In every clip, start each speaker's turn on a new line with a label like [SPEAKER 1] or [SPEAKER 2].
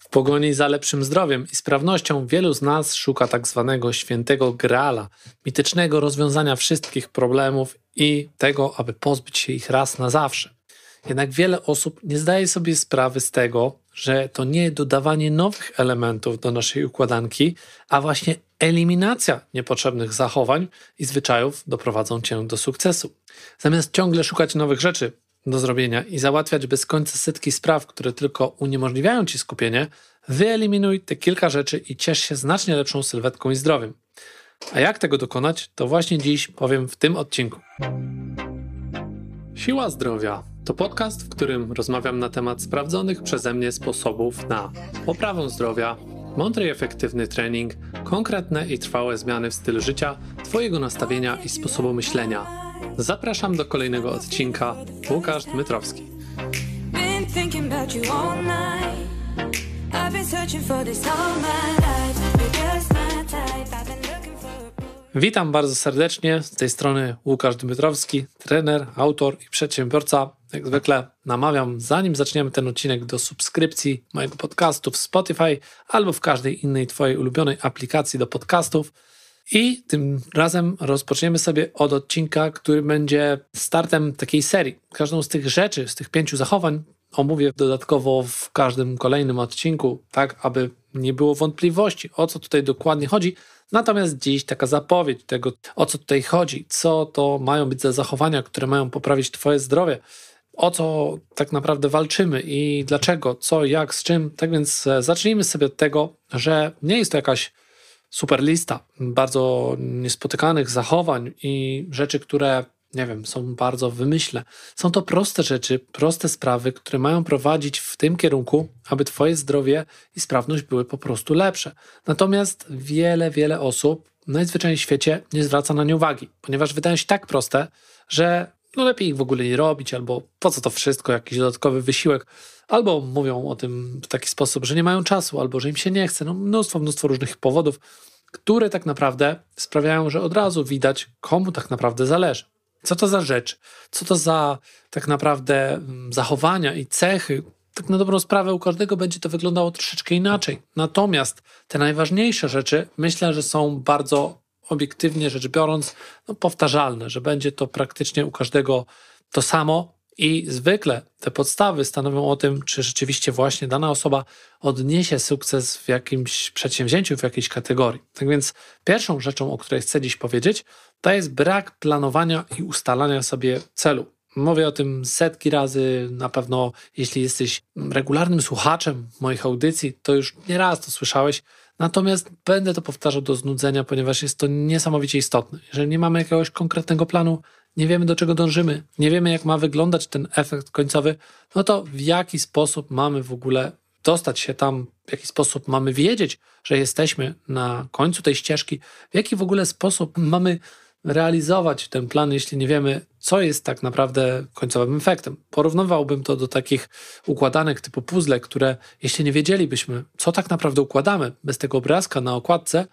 [SPEAKER 1] W pogoni za lepszym zdrowiem i sprawnością wielu z nas szuka tak zwanego świętego grala, mitycznego rozwiązania wszystkich problemów i tego, aby pozbyć się ich raz na zawsze. Jednak wiele osób nie zdaje sobie sprawy z tego, że to nie dodawanie nowych elementów do naszej układanki, a właśnie eliminacja niepotrzebnych zachowań i zwyczajów doprowadzą cię do sukcesu. Zamiast ciągle szukać nowych rzeczy do zrobienia i załatwiać bez końca setki spraw, które tylko uniemożliwiają ci skupienie, wyeliminuj te kilka rzeczy i ciesz się znacznie lepszą sylwetką i zdrowiem. A jak tego dokonać, to właśnie dziś powiem w tym odcinku. Siła Zdrowia to podcast, w którym rozmawiam na temat sprawdzonych przeze mnie sposobów na poprawę zdrowia, mądry i efektywny trening, konkretne i trwałe zmiany w stylu życia, Twojego nastawienia i sposobu myślenia. Zapraszam do kolejnego odcinka. Łukasz Dmytrowski. Witam bardzo serdecznie. Z tej strony Łukasz Dmytrowski, trener, autor i przedsiębiorca. Jak zwykle namawiam, zanim zaczniemy ten odcinek, do subskrypcji mojego podcastu w Spotify albo w każdej innej Twojej ulubionej aplikacji do podcastów. I tym razem rozpoczniemy sobie od odcinka, który będzie startem takiej serii. Każdą z tych rzeczy, z tych pięciu zachowań omówię dodatkowo w każdym kolejnym odcinku, tak aby nie było wątpliwości, o co tutaj dokładnie chodzi. Natomiast dziś taka zapowiedź tego, o co tutaj chodzi, co to mają być za zachowania, które mają poprawić Twoje zdrowie, o co tak naprawdę walczymy i dlaczego, co, jak, z czym. Tak więc e, zacznijmy sobie od tego, że nie jest to jakaś super lista bardzo niespotykanych zachowań i rzeczy, które nie wiem, są bardzo wymyślne. Są to proste rzeczy, proste sprawy, które mają prowadzić w tym kierunku, aby Twoje zdrowie i sprawność były po prostu lepsze. Natomiast wiele, wiele osób najzwyczajniej w świecie nie zwraca na nie uwagi, ponieważ wydają się tak proste, że no lepiej ich w ogóle nie robić, albo po co to wszystko, jakiś dodatkowy wysiłek, albo mówią o tym w taki sposób, że nie mają czasu, albo że im się nie chce. No mnóstwo, mnóstwo różnych powodów, które tak naprawdę sprawiają, że od razu widać, komu tak naprawdę zależy. Co to za rzecz? Co to za tak naprawdę mm, zachowania i cechy? Tak na dobrą sprawę u każdego będzie to wyglądało troszeczkę inaczej. Natomiast te najważniejsze rzeczy myślę, że są bardzo obiektywnie rzecz biorąc no, powtarzalne, że będzie to praktycznie u każdego to samo i zwykle te podstawy stanowią o tym, czy rzeczywiście właśnie dana osoba odniesie sukces w jakimś przedsięwzięciu, w jakiejś kategorii. Tak więc pierwszą rzeczą, o której chcę dziś powiedzieć, to jest brak planowania i ustalania sobie celu. Mówię o tym setki razy, na pewno jeśli jesteś regularnym słuchaczem moich audycji, to już nieraz to słyszałeś. Natomiast będę to powtarzał do znudzenia, ponieważ jest to niesamowicie istotne. Jeżeli nie mamy jakiegoś konkretnego planu, nie wiemy do czego dążymy, nie wiemy jak ma wyglądać ten efekt końcowy, no to w jaki sposób mamy w ogóle dostać się tam, w jaki sposób mamy wiedzieć, że jesteśmy na końcu tej ścieżki, w jaki w ogóle sposób mamy realizować ten plan, jeśli nie wiemy, co jest tak naprawdę końcowym efektem. Porównywałbym to do takich układanek typu puzzle, które jeśli nie wiedzielibyśmy, co tak naprawdę układamy bez tego obrazka na okładce,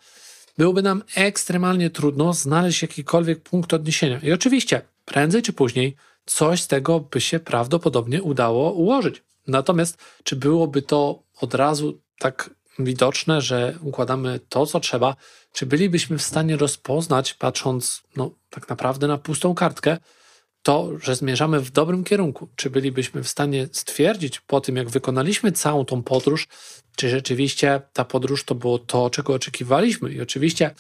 [SPEAKER 1] byłoby nam ekstremalnie trudno znaleźć jakikolwiek punkt odniesienia. I oczywiście, prędzej czy później, coś z tego by się prawdopodobnie udało ułożyć. Natomiast, czy byłoby to od razu tak widoczne, że układamy to, co trzeba, czy bylibyśmy w stanie rozpoznać, patrząc no, tak naprawdę na pustą kartkę, to, że zmierzamy w dobrym kierunku? Czy bylibyśmy w stanie stwierdzić po tym, jak wykonaliśmy całą tą podróż, czy rzeczywiście ta podróż to było to, czego oczekiwaliśmy? I oczywiście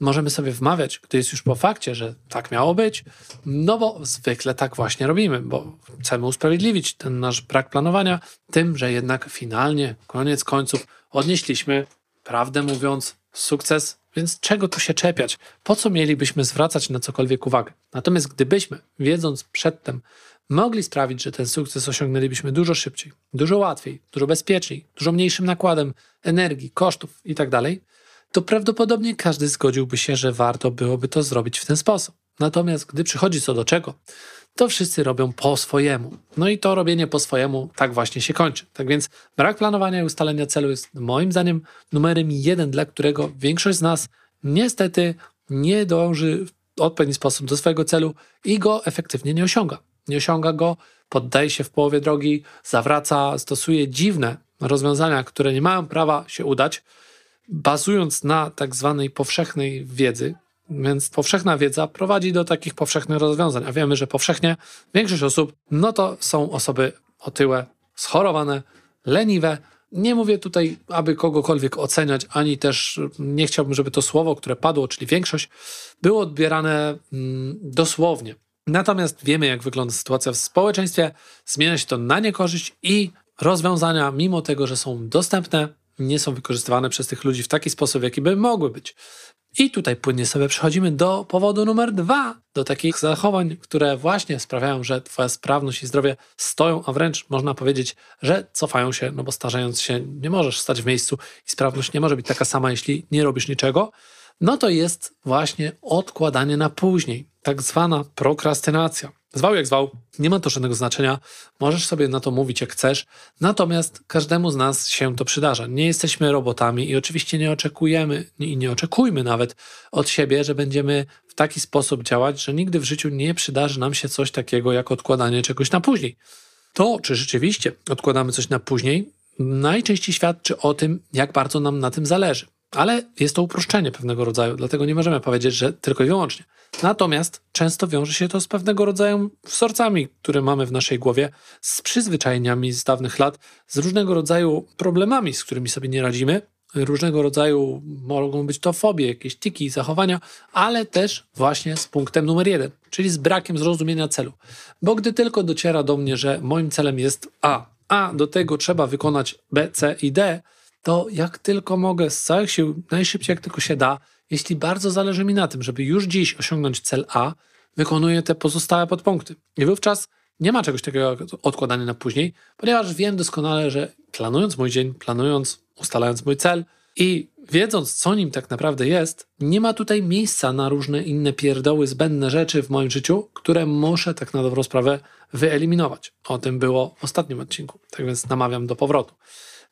[SPEAKER 1] możemy sobie wmawiać, gdy jest już po fakcie, że tak miało być, no bo zwykle tak właśnie robimy, bo chcemy usprawiedliwić ten nasz brak planowania tym, że jednak finalnie, koniec końców, odnieśliśmy, prawdę mówiąc, sukces, więc czego tu się czepiać? Po co mielibyśmy zwracać na cokolwiek uwagę? Natomiast gdybyśmy, wiedząc przedtem, mogli sprawić, że ten sukces osiągnęlibyśmy dużo szybciej, dużo łatwiej, dużo bezpieczniej, dużo mniejszym nakładem energii, kosztów itd., tak to prawdopodobnie każdy zgodziłby się, że warto byłoby to zrobić w ten sposób. Natomiast gdy przychodzi co do czego, to wszyscy robią po swojemu. No i to robienie po swojemu tak właśnie się kończy. Tak więc brak planowania i ustalenia celu jest moim zdaniem numerem jeden, dla którego większość z nas niestety nie dąży w odpowiedni sposób do swojego celu i go efektywnie nie osiąga. Nie osiąga go, poddaje się w połowie drogi, zawraca, stosuje dziwne rozwiązania, które nie mają prawa się udać, bazując na tak zwanej powszechnej wiedzy, więc powszechna wiedza prowadzi do takich powszechnych rozwiązań, a wiemy, że powszechnie większość osób, no to są osoby otyłe, schorowane, leniwe. Nie mówię tutaj, aby kogokolwiek oceniać, ani też nie chciałbym, żeby to słowo, które padło, czyli większość, było odbierane mm, dosłownie. Natomiast wiemy, jak wygląda sytuacja w społeczeństwie, zmienia się to na niekorzyść i rozwiązania, mimo tego, że są dostępne, nie są wykorzystywane przez tych ludzi w taki sposób, jaki by mogły być. I tutaj płynnie sobie przechodzimy do powodu numer dwa, do takich zachowań, które właśnie sprawiają, że Twoja sprawność i zdrowie stoją, a wręcz można powiedzieć, że cofają się, no bo starzejąc się nie możesz stać w miejscu i sprawność nie może być taka sama, jeśli nie robisz niczego. No to jest właśnie odkładanie na później, tak zwana prokrastynacja. Zwał jak zwał, nie ma to żadnego znaczenia, możesz sobie na to mówić jak chcesz, natomiast każdemu z nas się to przydarza. Nie jesteśmy robotami i oczywiście nie oczekujemy i nie oczekujmy nawet od siebie, że będziemy w taki sposób działać, że nigdy w życiu nie przydarzy nam się coś takiego jak odkładanie czegoś na później. To, czy rzeczywiście odkładamy coś na później, najczęściej świadczy o tym, jak bardzo nam na tym zależy. Ale jest to uproszczenie pewnego rodzaju, dlatego nie możemy powiedzieć, że tylko i wyłącznie. Natomiast często wiąże się to z pewnego rodzaju wzorcami, które mamy w naszej głowie, z przyzwyczajeniami z dawnych lat, z różnego rodzaju problemami, z którymi sobie nie radzimy. Różnego rodzaju mogą być to fobie, jakieś tiki, zachowania, ale też właśnie z punktem numer jeden, czyli z brakiem zrozumienia celu. Bo gdy tylko dociera do mnie, że moim celem jest A, a do tego trzeba wykonać B, C i D, to jak tylko mogę z całych sił, najszybciej jak tylko się da, jeśli bardzo zależy mi na tym, żeby już dziś osiągnąć cel A, wykonuję te pozostałe podpunkty. I wówczas nie ma czegoś takiego jak odkładanie na później, ponieważ wiem doskonale, że planując mój dzień, planując, ustalając mój cel i wiedząc, co nim tak naprawdę jest, nie ma tutaj miejsca na różne inne pierdoły, zbędne rzeczy w moim życiu, które muszę tak na dobrą sprawę wyeliminować. O tym było w ostatnim odcinku, tak więc namawiam do powrotu.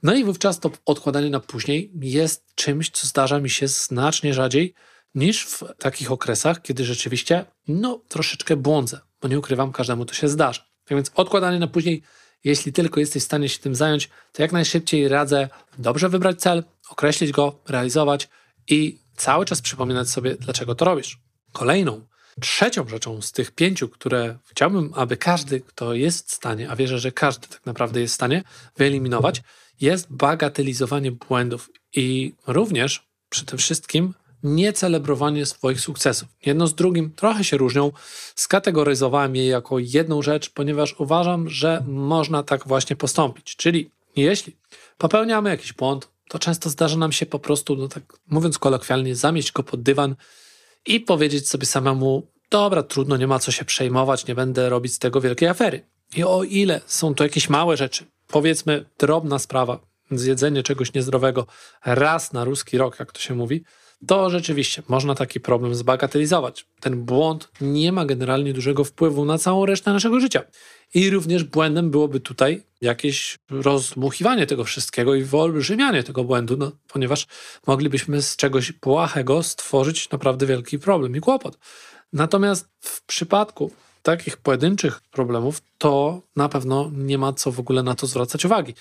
[SPEAKER 1] No i wówczas to odkładanie na później jest czymś, co zdarza mi się znacznie rzadziej niż w takich okresach, kiedy rzeczywiście, no, troszeczkę błądzę, bo nie ukrywam, każdemu to się zdarza. Tak więc odkładanie na później, jeśli tylko jesteś w stanie się tym zająć, to jak najszybciej radzę dobrze wybrać cel, określić go, realizować i cały czas przypominać sobie, dlaczego to robisz. Kolejną, trzecią rzeczą z tych pięciu, które chciałbym, aby każdy, kto jest w stanie, a wierzę, że każdy tak naprawdę jest w stanie wyeliminować, jest bagatelizowanie błędów i również przede wszystkim niecelebrowanie swoich sukcesów. Jedno z drugim trochę się różnią. Skategoryzowałem je jako jedną rzecz, ponieważ uważam, że można tak właśnie postąpić. Czyli jeśli popełniamy jakiś błąd, to często zdarza nam się po prostu, no tak mówiąc kolokwialnie, zamieść go pod dywan i powiedzieć sobie samemu: Dobra, trudno, nie ma co się przejmować, nie będę robić z tego wielkiej afery. I o ile są to jakieś małe rzeczy, powiedzmy drobna sprawa, zjedzenie czegoś niezdrowego raz na ruski rok, jak to się mówi, to rzeczywiście można taki problem zbagatelizować. Ten błąd nie ma generalnie dużego wpływu na całą resztę naszego życia. I również błędem byłoby tutaj jakieś rozmuchiwanie tego wszystkiego i wyolbrzymianie tego błędu, no, ponieważ moglibyśmy z czegoś błahego stworzyć naprawdę wielki problem i kłopot. Natomiast w przypadku takich pojedynczych problemów, to na pewno nie ma co w ogóle na to zwracać uwagi.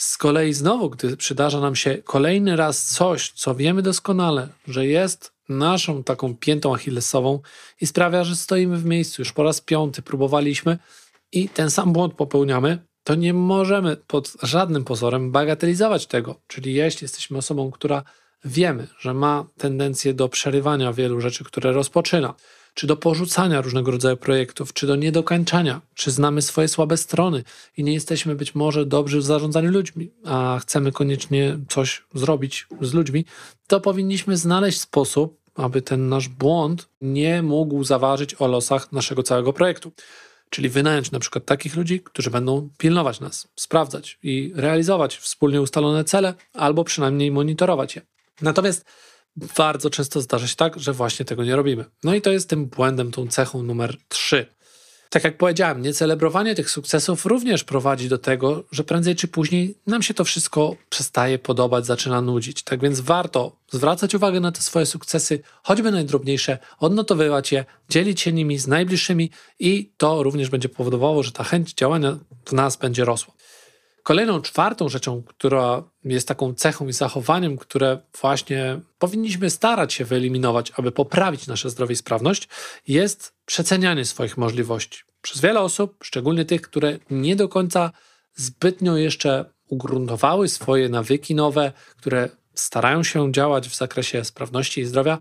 [SPEAKER 1] Z kolei znowu, gdy przydarza nam się kolejny raz coś, co wiemy doskonale, że jest naszą taką piętą achillesową i sprawia, że stoimy w miejscu, już po raz piąty próbowaliśmy i ten sam błąd popełniamy, to nie możemy pod żadnym pozorem bagatelizować tego. Czyli jeśli jesteśmy osobą, która wiemy, że ma tendencję do przerywania wielu rzeczy, które rozpoczyna, czy do porzucania różnego rodzaju projektów, czy do niedokończania, czy znamy swoje słabe strony i nie jesteśmy być może dobrzy w zarządzaniu ludźmi, a chcemy koniecznie coś zrobić z ludźmi, to powinniśmy znaleźć sposób, aby ten nasz błąd nie mógł zaważyć o losach naszego całego projektu. Czyli wynająć na przykład takich ludzi, którzy będą pilnować nas, sprawdzać i realizować wspólnie ustalone cele, albo przynajmniej monitorować je. Natomiast bardzo często zdarza się tak, że właśnie tego nie robimy. No i to jest tym błędem, tą cechą numer 3. Tak jak powiedziałem, niecelebrowanie tych sukcesów również prowadzi do tego, że prędzej czy później nam się to wszystko przestaje podobać, zaczyna nudzić. Tak więc warto zwracać uwagę na te swoje sukcesy, choćby najdrobniejsze, odnotowywać je, dzielić się nimi z najbliższymi i to również będzie powodowało, że ta chęć działania w nas będzie rosła. Kolejną, czwartą rzeczą, która jest taką cechą i zachowaniem, które właśnie powinniśmy starać się wyeliminować, aby poprawić nasze zdrowie i sprawność, jest przecenianie swoich możliwości. Przez wiele osób, szczególnie tych, które nie do końca zbytnio jeszcze ugruntowały swoje nawyki nowe, które starają się działać w zakresie sprawności i zdrowia,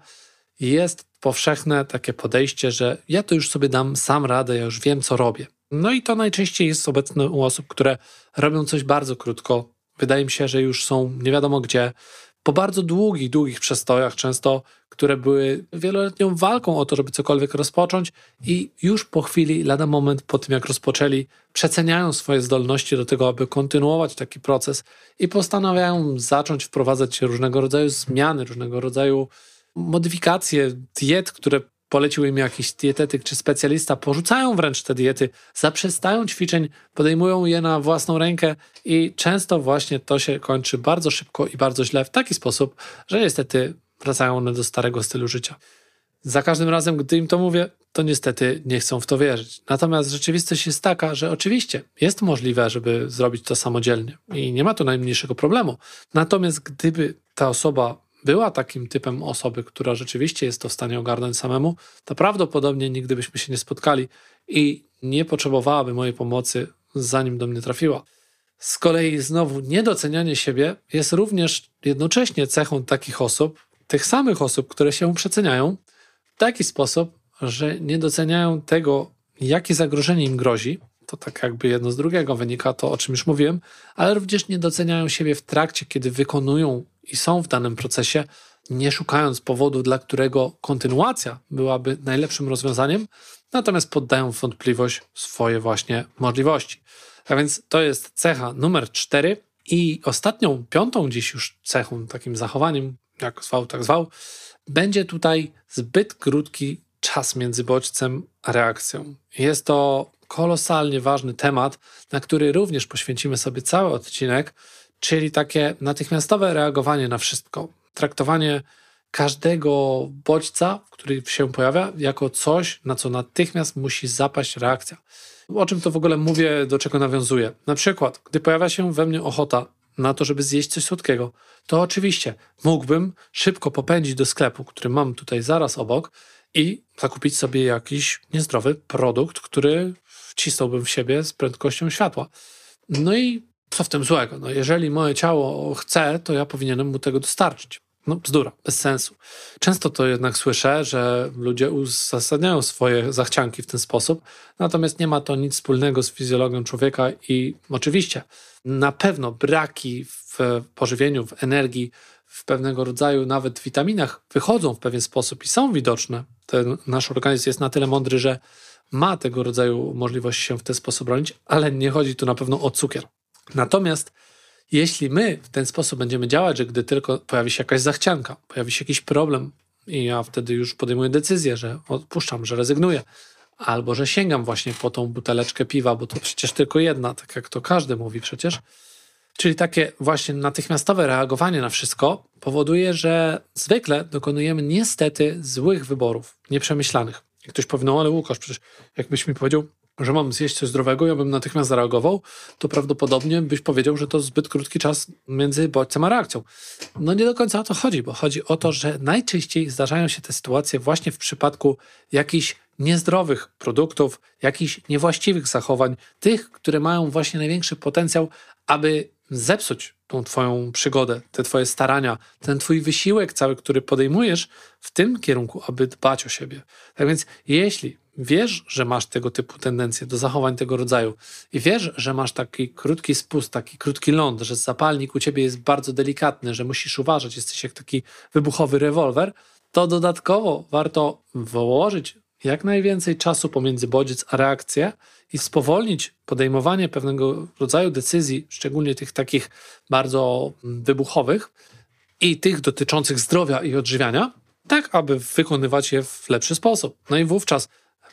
[SPEAKER 1] jest powszechne takie podejście, że ja to już sobie dam sam radę, ja już wiem, co robię. No i to najczęściej jest obecne u osób, które robią coś bardzo krótko. Wydaje mi się, że już są nie wiadomo gdzie, po bardzo długich, długich przestojach, często, które były wieloletnią walką o to, żeby cokolwiek rozpocząć, i już po chwili, lada moment po tym, jak rozpoczęli, przeceniają swoje zdolności do tego, aby kontynuować taki proces i postanawiają zacząć wprowadzać różnego rodzaju zmiany, różnego rodzaju modyfikacje diet, które polecił im jakiś dietetyk czy specjalista, porzucają wręcz te diety, zaprzestają ćwiczeń, podejmują je na własną rękę i często właśnie to się kończy bardzo szybko i bardzo źle w taki sposób, że niestety wracają one do starego stylu życia. Za każdym razem, gdy im to mówię, to niestety nie chcą w to wierzyć. Natomiast rzeczywistość jest taka, że oczywiście jest możliwe, żeby zrobić to samodzielnie i nie ma tu najmniejszego problemu. Natomiast gdyby ta osoba była takim typem osoby, która rzeczywiście jest to w stanie ogarnąć samemu, to prawdopodobnie nigdy byśmy się nie spotkali i nie potrzebowałaby mojej pomocy, zanim do mnie trafiła. Z kolei znowu niedocenianie siebie jest również jednocześnie cechą takich osób, tych samych osób, które się przeceniają, w taki sposób, że nie doceniają tego, jakie zagrożenie im grozi. To tak jakby jedno z drugiego wynika to, o czym już mówiłem, ale również nie doceniają siebie w trakcie, kiedy wykonują i są w danym procesie, nie szukając powodu, dla którego kontynuacja byłaby najlepszym rozwiązaniem, natomiast poddają w wątpliwość swoje właśnie możliwości. A więc to jest cecha numer cztery. I ostatnią, piątą dziś już cechą, takim zachowaniem, jak zwał, tak zwał, będzie tutaj zbyt krótki czas między bodźcem a reakcją. Jest to kolosalnie ważny temat, na który również poświęcimy sobie cały odcinek, czyli takie natychmiastowe reagowanie na wszystko, traktowanie każdego bodźca, który się pojawia, jako coś, na co natychmiast musi zapaść reakcja. O czym to w ogóle mówię, do czego nawiązuję? Na przykład, gdy pojawia się we mnie ochota na to, żeby zjeść coś słodkiego, to oczywiście mógłbym szybko popędzić do sklepu, który mam tutaj zaraz obok i zakupić sobie jakiś niezdrowy produkt, który wcisnąłbym w siebie z prędkością światła. No i co w tym złego? No jeżeli moje ciało chce, to ja powinienem mu tego dostarczyć. No bzdura, bez sensu. Często to jednak słyszę, że ludzie uzasadniają swoje zachcianki w ten sposób, natomiast nie ma to nic wspólnego z fizjologią człowieka i oczywiście na pewno braki w pożywieniu, w energii, w pewnego rodzaju nawet witaminach wychodzą w pewien sposób i są widoczne. Ten nasz organizm jest na tyle mądry, że ma tego rodzaju możliwość się w ten sposób bronić, ale nie chodzi tu na pewno o cukier. Natomiast jeśli my w ten sposób będziemy działać, że gdy tylko pojawi się jakaś zachcianka, pojawi się jakiś problem i ja wtedy już podejmuję decyzję, że odpuszczam, że rezygnuję, albo że sięgam właśnie po tą buteleczkę piwa, bo to przecież tylko jedna, tak jak to każdy mówi przecież. Czyli takie właśnie natychmiastowe reagowanie na wszystko powoduje, że zwykle dokonujemy niestety złych wyborów, nieprzemyślanych. Ktoś powie, no ale Łukasz, przecież jakbyś mi powiedział, że mam zjeść coś zdrowego, ja bym natychmiast zareagował, to prawdopodobnie byś powiedział, że to zbyt krótki czas między bodźcem a reakcją. No nie do końca o to chodzi, bo chodzi o to, że najczęściej zdarzają się te sytuacje właśnie w przypadku jakichś niezdrowych produktów, jakichś niewłaściwych zachowań, tych, które mają właśnie największy potencjał, aby zepsuć tą Twoją przygodę, te Twoje starania, ten Twój wysiłek cały, który podejmujesz w tym kierunku, aby dbać o siebie. Tak więc, jeśli wiesz, że masz tego typu tendencje do zachowań tego rodzaju i wiesz, że masz taki krótki spust, taki krótki ląd, że zapalnik u ciebie jest bardzo delikatny, że musisz uważać, jesteś jak taki wybuchowy rewolwer, to dodatkowo warto wyłożyć jak najwięcej czasu pomiędzy bodziec a reakcję i spowolnić podejmowanie pewnego rodzaju decyzji, szczególnie tych takich bardzo wybuchowych i tych dotyczących zdrowia i odżywiania, tak aby wykonywać je w lepszy sposób. No i wówczas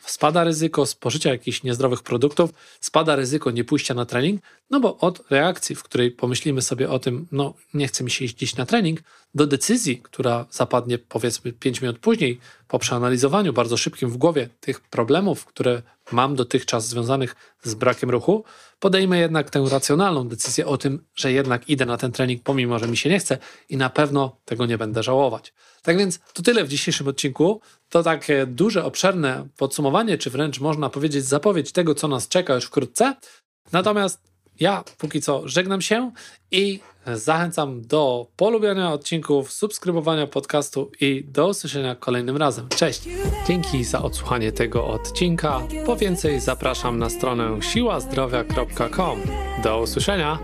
[SPEAKER 1] spada ryzyko spożycia jakichś niezdrowych produktów, spada ryzyko niepójścia na trening, no bo od reakcji, w której pomyślimy sobie o tym, no nie chce mi się iść dziś na trening, do decyzji, która zapadnie powiedzmy 5 minut później, po przeanalizowaniu bardzo szybkim w głowie tych problemów, które mam dotychczas związanych z brakiem ruchu, podejmę jednak tę racjonalną decyzję o tym, że jednak idę na ten trening, pomimo że mi się nie chce i na pewno tego nie będę żałować. Tak więc to tyle w dzisiejszym odcinku. To takie duże, obszerne podsumowanie, czy wręcz można powiedzieć zapowiedź tego, co nas czeka już wkrótce. Natomiast ja póki co żegnam się i zachęcam do polubiania odcinków, subskrybowania podcastu i do usłyszenia kolejnym razem. Cześć! Dzięki za odsłuchanie tego odcinka. Po więcej zapraszam na stronę siłazdrowia.com. Do usłyszenia!